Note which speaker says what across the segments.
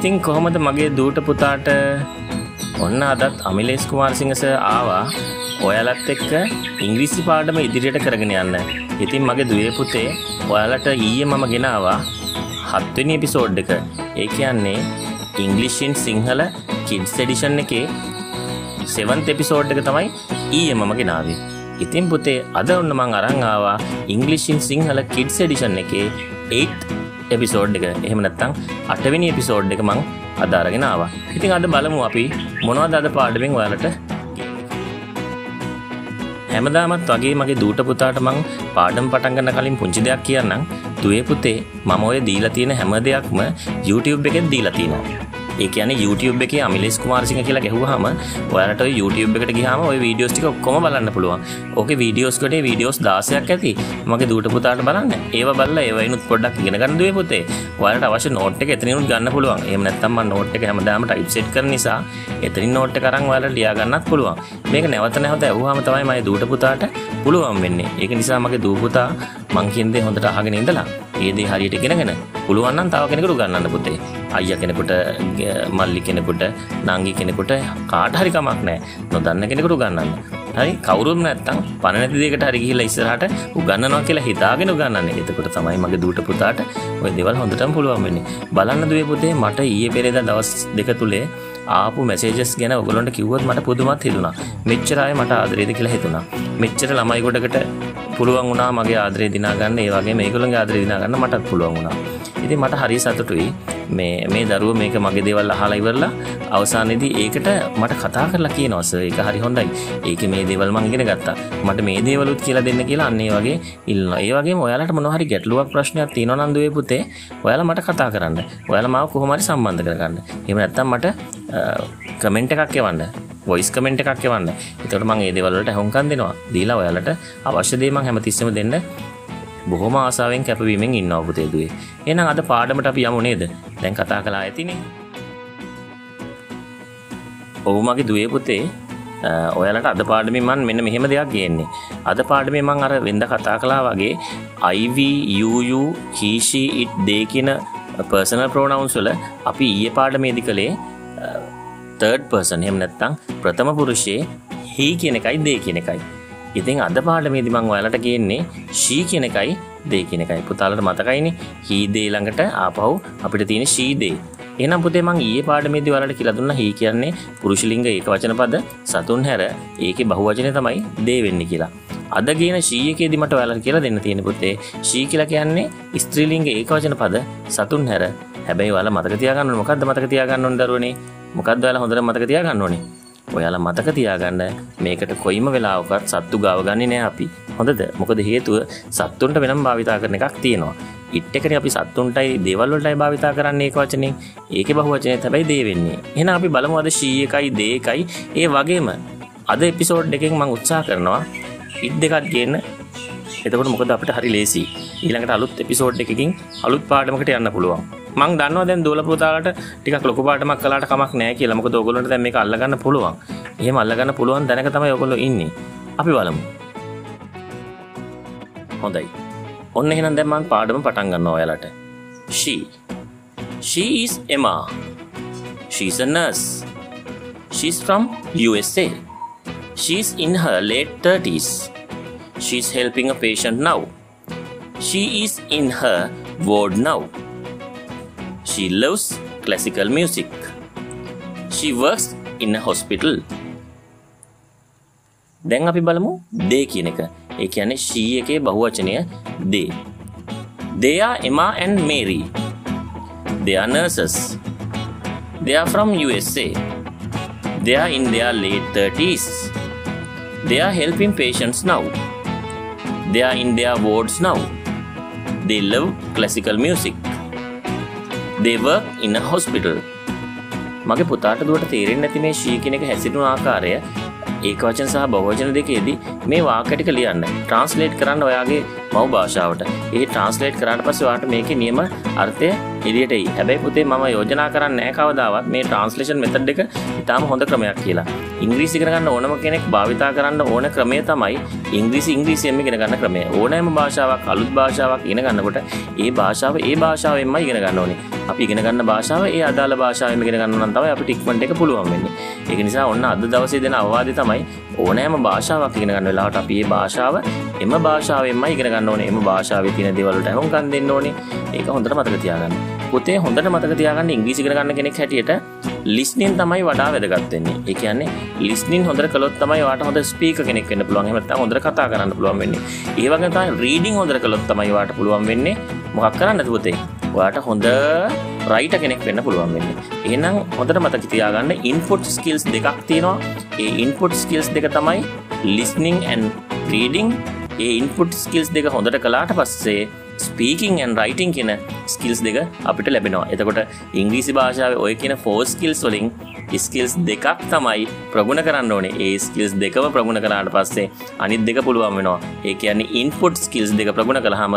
Speaker 1: ඉතින් කොහොමද මගේ දූට පුතාට ඔන්න අදත් අමිලේස් කුමාරසිංහස ආවා ඔයාලත් එක්ක ඉංග්‍රීසි පාඩම ඉදිරියට කරගෙන යන්න. ඉතින් මගේ දුවේ පුතේ ඔයාලට ඊයේ මම ගෙනාවා හත්වෙනි එපිසෝඩ් එක. ඒ කියන්නේ ඉංග්ලිෂින් සිංහල කිඩ්ස් එඩිෂන් එකේ 7th එපිසෝඩ් එක තමයි ඊයේ මම ගෙනාවේ. ඉතින් පුතේ අද ඔන්න මං අරන් ආවා ඉංග්ලිෂින් සිංහල කිඩ්ස් එඩිෂන් එකේ 8th එපිසෝඩ් එක. එහෙම නැත්නම් 8 වෙනි එපිසෝඩ් එක මං අද අරගෙන ආවා. ඉතින් අද බලමු අපි මොනවද අද පාඩමෙන් ඔයාලට හැමදාමත් වගේ මගේ දූට පුතාට මං පාඩම් පටන් ගන්න කලින් පුංචි දෙයක් කියන්නම්. දුවේ පුතේ මම ඔය දීලා තියෙන හැම දෙයක්ම YouTube එකෙන් දීලා තියෙනවා. ඒ කියන්නේ YouTube එකේ අමිලේස් කුමාරසිංහ කියලා ගැහුවාම ඔයාලට ඔය YouTube එකට ගියාම ඔය වීඩියෝස් ටික ඔක්කොම බලන්න පුළුවන්. ඕකේ වීඩියෝස් කොටේ වීඩියෝස් 16ක් ඇති. මගේ දූට පුතාට බලන්න. ඒව බලලා ඒවයිනුත් පොඩ්ඩක් ඉගෙන ගන්න දුවේ පුතේ. ඔයාලට අවශ්‍ය නෝට් එක එතනිනුත් ගන්න පුළුවන්. එහෙම නැත්නම් මම නෝට් එක හැමදාම ටයිප් සෙට් කරන නිසා එතනින් නෝට් එක අරන් ඔයාලට ලියා ගන්නත් පුළුවන්. මේක නැවත නැවත ඇහුවාම තමයි මගේ දූට පුතාට පුළුවන් වෙන්නේ. ඒක නිසා මගේ දූ පුතා මං කියන දේ හොඳට අහගෙන ඉඳලා ඒ දේ හරියට ඉගෙනගෙන පුළුවන් නම් තව කෙනෙකුට උගන්වන්න පුතේ. අයියා කෙනෙකුට මල්ලි කෙනෙකුට නංගි කෙනෙකුට කාට හරි කමක් නැහැ. නොදන්න කෙනෙකුට උගන්වන්න. හරි කවුරුත් නැත්තම් පණ නැති දෙයකට හරි ගිහිල්ලා ඉස්සරහට උගන්වනවා කියලා හිතාගෙන උගන්වන්නේ. එතකොට තමයි මගේ දූට පුතාට ওই දේවල් හොඳටම පුළුවන් වෙන්නේ. බලන්න දුවේ පුතේ මට ඊයේ පෙරේදා දවස් දෙක තුලේ ආපු මැසේජස් ගැන ඔයගොල්ලන්ට කිව්වොත් මට පුදුමත් හිතුණා. මෙච්චර අය මට ආදරේද කියලා හිතුණා. මෙච්චර ළමයි ගොඩකට පුළුවන් වුණා මගේ ආදරේ දිනා ගන්න ඒ වගේ මේගොල්ලන්ගේ ආදරේ දිනා ගන්න මටත් පුළුවන් වුණා. ඉතින් මට හරි සතුටුයි මේ මේ දරුව මේක මගේ දේවල් අහලා ඉවරලා අවසානයේදී ඒකට මට කතා කරලා කියනවා සර් ඒක හරි හොඳයි. ඒකේ මේ දේවල් මම ඉගෙන ගත්තා. මට මේ දේවලුත් කියලා දෙන්න කියලා අන්න ඒ වගේ ඉල්ලනවා. ඒ වගේම ඔයාලට මොනවා හරි ගැටලුවක් ප්‍රශ්නයක් තියෙනවා නම් දුවේ පුතේ ඔයාලා මට කතා කරන්න. ඔයාලා මාව කොහොම හරි සම්බන්ධ කරගන්න. එහෙම නැත්නම් මට කමෙන්ට් එකක් එවන්න. වොයිස් කමෙන්ට් එකක් එවන්න. එතකොට මම ඒ දේවල් වලට හුම්කම් දෙනවා. දීලා ඔයාලට අවශ්‍ය දේ මම හැමතිස්සෙම දෙන්න බොහොම ආසාවෙන් කැපවීමෙන් ඉන්නවා පුතේ දුවේ. එහෙනම් අද පාඩමට අපි යමු නේද? දැන් කතා කළා ඇතිනේ. ඔව් මගේ දුවේ පුතේ ඔයාලට අද පාඩමේ මම මෙන්න මෙහෙම දෙයක් ගේන්නේ. අද පාඩමේ මම අර වෙන්ද කතා කළා වගේ IV UU he she it they කියන personal pronouns වල අපි ඊයේ පාඩමේදී කළේ තර්ඩ් පර්සන් එහෙම නැත්නම් ප්‍රථම පුරුෂයේ he කියන එකයි they කියන එකයි. ඉතින් අද පාඩමේදී මම ඔයාලට කියන්නේ she කියන එකයි they කියන එකයි. පුතාලට මතකයිනේ. he they ළඟට ආපහු අපිට තියෙන she they. එහෙනම් පුතේ මම ඊයේ පාඩමේදී ඔයාලට කියලා දුන්නා. he කියන්නේ පුරුෂ ලිංග ඒකවචන පද සතුන් හැර. ඒකේ බහුවචනේ තමයි they වෙන්නේ කියලා. අද කියන she එකේදී මට ඔයාලට කියලා දෙන්න තියෙන පුතේ. she කියලා කියන්නේ ස්ත්‍රී ලිංග ඒකවචන පද සතුන් හැර. හැබැයි ඔයාලා මතක තියාගන්න ඕනේ. මොකද්ද මතක තියාගන්න ඕනේ දරුවනේ? මොකක්ද ඔයාලා හොඳට මතක තියාගන්න ඕනේ? ඔයාලා මතක තියාගන්න මේකට කොයිම වෙලාවකත් සත්තු ගාව ගන්නේ නෑ අපි. හොඳද? මොකද හේතුව සත්තුන්ට වෙනම් භාවිතා කරන එකක් තියෙනවා. ඉට් එකනේ අපි සත්තුන්ටයි දේවල් වලටයි භාවිතා කරන්නේ ඒක වචනේ. ඒකේ බහුවචනේ තමයි දේ වෙන්නේ. එහෙනම් අපි බලමු අද ෂී එකයි දේ එකයි ඒ වගේම අද එපිසෝඩ් එකෙන් මම උත්සාහ කරනවා ඉට් දෙකක් ගේන්න. එතකොට මොකද අපිට හරි ලේසි ඊළඟට අලුත් එපිසෝඩ් එකකින් අලුත් පාඩමකට යන්න පුළුවන්. මං දන්නවා දැන් දෝල පුතාලට ටිකක් ලොකු පාඩමක් කළාට කමක් නැහැ කියලා. මොකද ඕගොල්ලන්ට දැන් මේක අල්ලගන්න පුළුවන්. එහෙම අල්ලගන්න පුළුවන් දැනක තමයි ඕගොල්ලෝ ඉන්නේ. අපි බලමු. හොඳයි. ඔන්න එහෙනම් දැන් මං පාඩම පටන් ගන්නවා ඔයාලට. She. She is Emma. She's a nurse. She's from USA. She's in her late 30s. She's helping a patient now. She is in her ward now. She loves classical music. She works in a hospital. දැන් අපි බලමු දේ කියන එක. ඒ කියන්නේ she එකේ බහුවචනය they. They are Emma and Mary. They are nurses. They are from USA. They are in their late 30s. They are helping patients now. They are in their wards now. They love classical music. They work in a hospital. මගේ පුතාට දුවට තේරෙන්නේ නැති මේ ෂී කියන එක හැසිරුණු ආකාරය ඒක වචන සහ බහුවචන දෙකේදී මේ වාක්‍ය ටික ලියන්න. ට්‍රාන්ස්ලේට් කරන්න ඔයාගේ මව් භාෂාවට ඒ ට්‍රන්ස්ලේට් කරාට පස්සේ ඔයාට මේකේ නියම අර්ථය එළියට එයි. හැබැයි පුතේ මම යෝජනා කරන්නේ නැහැ කවදාවත් මේ ට්‍රාන්ස්ලේෂන් මෙතඩ් එක ඉතාම හොඳ ක්‍රමයක් කියලා. ඉංග්‍රීසි ඉගෙන ගන්න ඕනම කෙනෙක් භාවිතා කරන්න ඕන ක්‍රමය තමයි ඉංග්‍රීසි ඉංග්‍රීසියෙන්ම ඉගෙන ගන්න ක්‍රමය. ඕනෑම භාෂාවක් අලුත් භාෂාවක් ඉගෙන ගන්නකොට ඒ භාෂාව ඒ භාෂාවෙන්මයි ඉගෙන ගන්න ඕනේ. අපි ඉගෙන ගන්න භාෂාව ඒ අදාළ භාෂාවෙන්ම ඉගෙන ගන්න නම් තමයි අපිට ඉක්මනට එක පුළුවන් වෙන්නේ. ඒක නිසා ඔන්න අද දවසේ දෙන අවවාදය තමයි ඕනෑම භාෂාවක් ඉගෙන ගන්න වෙලාවට අපි මේ භාෂාව එම භාෂාවෙන්මයි ඉගෙන ගන්න ඕනේ. එම භාෂාවේ තියෙන දේවල් වලට අහුම්කම් දෙන්න ඕනේ. ඒක හොඳට මතක තියාගන්න. පුතේ හොඳට මතක තියාගන්න ඉංග්‍රීසි ඉගෙන ගන්න කෙනෙක් හැටියට ලිස්නින් තමයි වඩා වැදගත් වෙන්නේ. ඒ කියන්නේ ලිස්නින් හොඳට කළොත් තමයි ඔයාට හොඳ ස්පීකර් කෙනෙක් වෙන්න පුළුවන්. එහෙම නැත්නම් හොඳට කතා කරන්න පුළුවන් වෙන්නේ. ඒ වගේම තමයි රීඩින් හොඳට කළොත් තමයි ඔයාට පුළුවන් වෙන්නේ මොකක් කරන්නද පුතේ? ඔයාට හොඳ රයිට කෙනෙක් වෙන්න පුළුවන් වෙන්නේ. එහෙනම් හොඳට මතක තියාගන්න ඉන්පුට් ස්කිල්ස් දෙකක් තියෙනවා. ඒ ඉන්පුට් ස්කිල්ස් දෙක තමයි listening and reading. ඒ ඉන්පුට් ස්කිල්ස් දෙක හොඳට කළාට පස්සේ ස්පීකින් ඇන් රයිටිං කියන ස්කිල්ස් දෙක අපිට ලැබෙනවා. එතකොට ඉංග්‍රීසි භාෂාව ඔය කියන ෆෝ ස්කිල්ස් වලින් ස්කිල්ස් දෙකක් තමයි ප්‍රගුණ කරන්න ඕනේ. ඒ ස්කිල්ස් දෙකම ප්‍රගුණ කරාට පස්සේ අනිත් දෙක පුළුවන් වෙනවා. ඒ කියන්නේ ඉන්පුට් ස්කිල්ස් දෙක ප්‍රගුණ කළාම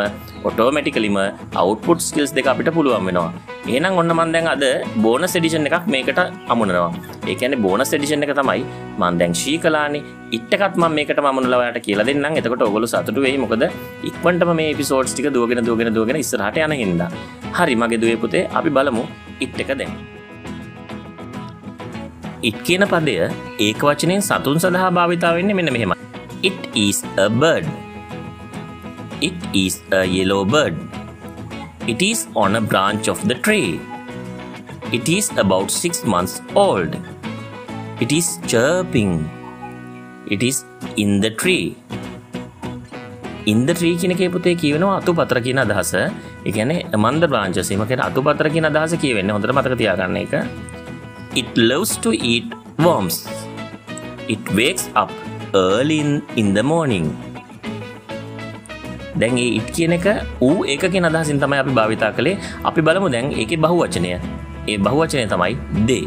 Speaker 1: ඔටෝමැටිකලිම අවුට්පුට් ස්කිල්ස් දෙක අපිට පුළුවන් වෙනවා. එහෙනම් ඔන්න මම දැන් අද බෝනස් එඩිෂන් එකක් මේකට අමුණනවා. ඒ කියන්නේ බෝනස් එඩිෂන් එක තමයි මම දැන් ෂී කලානේ ඉට් එකත් මම මේකට මමුණලා ඔයාලට කියලා දෙන්නම්. එතකොට ඔයගොල්ලෝ සතුටු වෙයි. මොකද ඉක්මනටම මේ එපිසෝඩ්ස් ටික දුවගෙන දුවගෙන දුවගෙන ඉස්සරහට යන හින්දා. හරි මගේ දුවේ පුතේ අපි බලමු ඉට් එක දැන්. ඉට් කියන පදය ඒක වචනයෙන් සතුන් සඳහා භාවිතා වෙන්නේ මෙන්න මෙහෙම It is a bird. It is a yellow bird. It is on a branch of the tree. It is about six months old. It is chirping. It is in the tree. In the tree කියන එකේ පුතේ කියවෙනවා අතුපතර කියන අදහස. ඒ කියන්නේ මන්ද branches එහෙම කියන අතුපතර කියන අදහස කියවෙන්නේ. හොඳට මතක තියාගන්න එක. It loves to eat worms. It wakes up early in, in the morning. දැන් ඒ ඉට් කියන එක ඌ ඒක කියන අදහසින් තමයි අපි භාවිතා කළේ. අපි බලමු දැන් ඒකේ බහුවචනය. ඒ බහුවචනය තමයි they.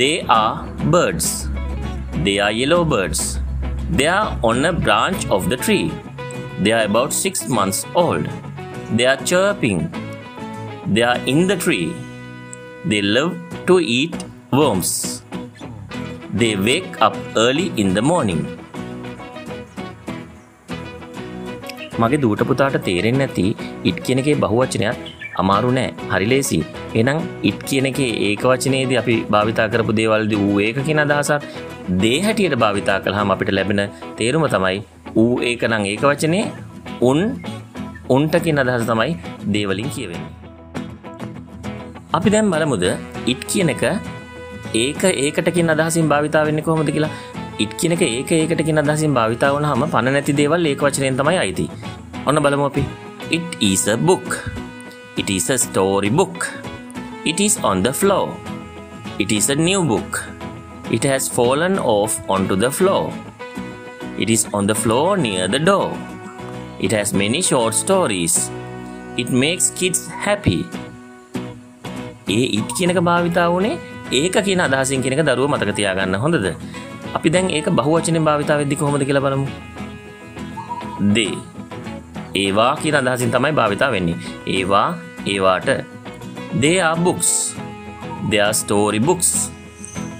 Speaker 1: They are birds. They are yellow birds. They are on a branch of the tree. They are about six months old. They are chirping. They are in the tree. They love to eat worms. They wake up early in the morning. මගේ දූට පුතාට තේරෙන්නේ නැති it කියන එකේ බහුවචනයක් අමාරු නෑ හරි ලේසි. එහෙනම් ඉට් කියන එකේ ඒක වචනේදී අපි භාවිතා කරපු දේවල්දී ඌ ඒක කියන අදහසත් දේ හැටියට භාවිතා කළාම අපිට ලැබෙන තේරුම තමයි ඌ ඒක නම් ඒක වචනේ උන් උන්ට කියන අදහස තමයි දේවලින් කියවෙන්නේ. අපි දැන් බලමුද ඉට් කියන එක ඒක ඒකට කියන අදහසින් භාවිතා වෙන්නේ කොහොමද කියලා ඉට් කියන එක ඒක ඒකට කියන අදහසින් භාවිතා වුණාම පණ නැති දේවල් ඒක වචනයෙන් තමයි අයිති. ඔන්න බලමු අපි. It is a book. It is a story book. It is on the floor. It is a new book. It has fallen off onto the floor. It is on the floor near the door. It has many short stories. It makes kids happy. ඒ it කියනක භාවිතා වුණේ ඒක කියන අදහසින් කෙනක දරුව මතක තියාගන්න හොඳද. අපි දැන් ඒක බහුවචනෙන් භාවිතා වෙද්දි කොහොමද කියලා බලමු. දේ ඒවා කියන අදහසින් තමයි භාවිතා වෙන්නේ. ඒවා ඒවාට they are books. They are story books.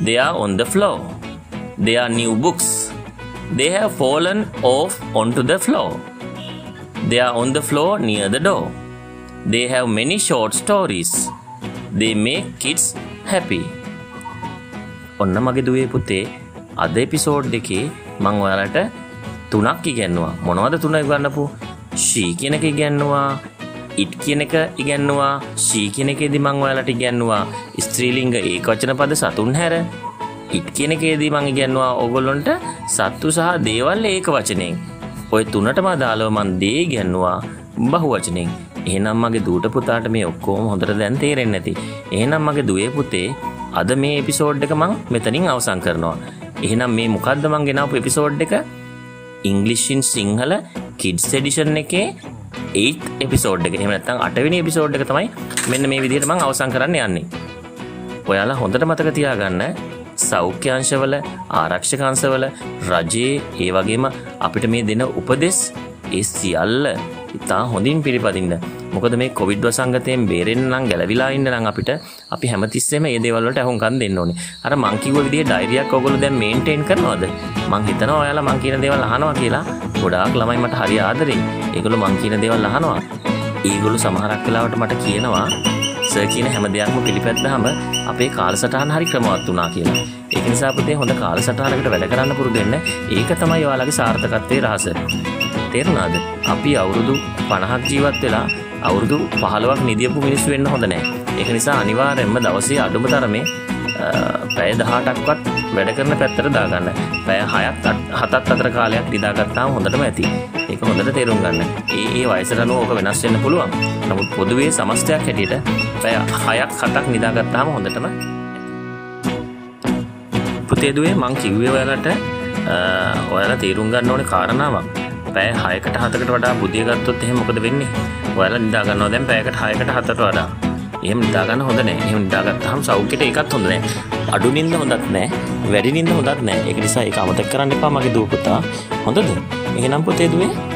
Speaker 1: They are on the floor. They are new books. They have fallen off onto the floor. They are on the floor near the door. They have many short stories. They make kids happy. ඔන්න මගේ දුවේ පුතේ අද episode දෙකේ මං ඔයාලට තුනක් ඉගැන්නවා. මොනවද තුන ඉගන්නපු? ශී කියන එක ඉගැන්නවා. ඉට් කියන එක ඉගැන්නවා. ශී කියන එකේදී මං ඔයාලට ඉගැන්නවා. ස්ත්‍රීලිංග ඒක වචන පද සතුන් හැර. ඉට් කියන එකේදී මං ඉගැන්නවා. ඕගොල්ලොන්ට සත්තු සහ දේවල් ඒක වචනෙන්. ඔය තුනටම අදාළව මන් දේ ඉගැන්නවා බහුවචනෙන් එහෙනම් මගේ දූට පුතාට මේ ඔක්කොම හොඳට දැන් තේරෙන්නේ නැති. එහෙනම් මගේ දුවේ පුතේ අද මේ එපිසෝඩ් එක මං මෙතනින් අවසන් කරනවා. එහෙනම් මේ මොකද්ද මං ගෙනාවු එපිසෝඩ් එක? English in Sinhala kids edition එකේ 8th එපිසෝඩ් එක. එහෙම නැත්නම් 8 වෙනි එපිසෝඩ් එක තමයි මෙන්න මේ විදිහට මං අවසන් කරන්න යන්නේ. ඔයාලා හොඳට මතක තියාගන්න සෞඛ්‍යංශවල ආරක්ෂකංශවල රජයේ ඒ වගේම අපිට මේ දෙන උපදෙස් ඒ සියල්ල ඉතා හොඳින් පිළිපදින්න මොකද මේ කොවිඩ් වසංගතයෙන් බේරෙන්න නම් ගැලවිලා ඉන්න නම් අපිට අපි හැමතිස්සෙම ඒ දේවල් වලට අහුම්කම් දෙන්න ඕනේ. අර මං කිව්ව විදිහේ ඩයරියක් ඔයගොල්ලෝ දැන් මේන්ටේන් කරනවද? මං හිතනවා ඔයාලා මං කියන දේවල් අහනවා කියලා. ගොඩාක් ළමයි මට හරි ආදරෙයි. ඒගොල්ලෝ මං කියන දේවල් අහනවා. ඒගොල්ලෝ සමහරක් වෙලාවට මට කියනවා සර් කියන හැම දෙයක්ම පිළිපැද්දාම අපේ කාලසටහන හරි ක්‍රමවත් වුණා කියලා. ඒක නිසා පුතේ හොඳ කාලසටහනකට වැඩ කරන්න පුරුදු වෙන්න. ඒක තමයි ඔයාලගේ සාර්ථකත්වයේ රහස. තේරුණාද? අපි අවුරුදු 50ක් ජීවත් වෙලා අවුරුදු 15ක් නිදියපු මිනිස්සු වෙන්න හොඳ නැහැ. ඒක නිසා අනිවාර්යයෙන්ම දවසේ අඩුම තරමේ පැය 18ක්වත් වැඩ කරන පැත්තට දාගන්න. පැය 6ක් 7ක් අතර කාලයක් නිදාගත්තාම හොඳටම ඇති. ඒක හොඳට තේරුම් ගන්න. ඒ ඒ වයසට අනුව ඕක වෙනස් වෙන්න පුළුවන්. නමුත් පොදුවේ සමස්තයක් හැටියට පැය 6ක් 7ක් නිදාගත්තාම හොඳටම පුතේ දුවේ මං කිව්වේ ඔයාලට ඔයාලා තේරුම් ගන්න ඕනේ කාරණාවක්. පැය 6කට 7කට වඩා බුදිය ගත්තොත් එහෙනම් මොකද වෙන්නේ? ඔයාලා නිදා ගන්නවා දැන් පැයකට 6කට 7කට වඩා. එහෙම නිදා ගන්න හොඳ නැහැ. එහෙම නිදා ගත්තාම සෞඛ්‍යයට ඒකත් හොඳ නැහැ. අඩු නිින්ද හොඳත් නැහැ. වැඩි නිින්ද හොඳත් නැහැ. ඒක නිසා ඒක අමතක කරන්න එපා මගේ දූ පුතා. හොඳද? එහෙනම් පුතේ දුවේ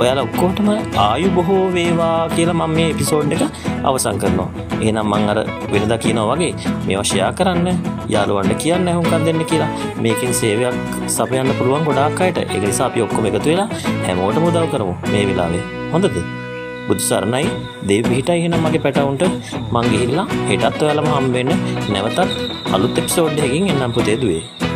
Speaker 1: ඔයාලා ඔක්කොටම ආයු බොහෝ වේවා කියලා මම මේ එපිසෝඩ් එක අවසන් කරනවා. එහෙනම් මම අර වෙනදා කියනවා වගේ මේවා ෂෙයා කරන්න, යාළුවන්ට කියන්න හුඟක් දෙන්න කියලා. මේකෙන් සේවයක් සපයන්න පුළුවන් ගොඩාක් අයට. ඒක නිසා අපි ඔක්කොම එකතු වෙලා හැමෝටම උදව් කරමු මේ වෙලාවේ. හොඳද? බුදු සරණයි දේව පිහිටයි එහෙනම් මගේ පැටවුන්ට මං ගිහිල්ලා හෙටත් ඔයාලම හම්බ වෙන්න නැවතත් අලුත් එපිසෝඩ් එකකින් එන්නම් පුතේ දුවේ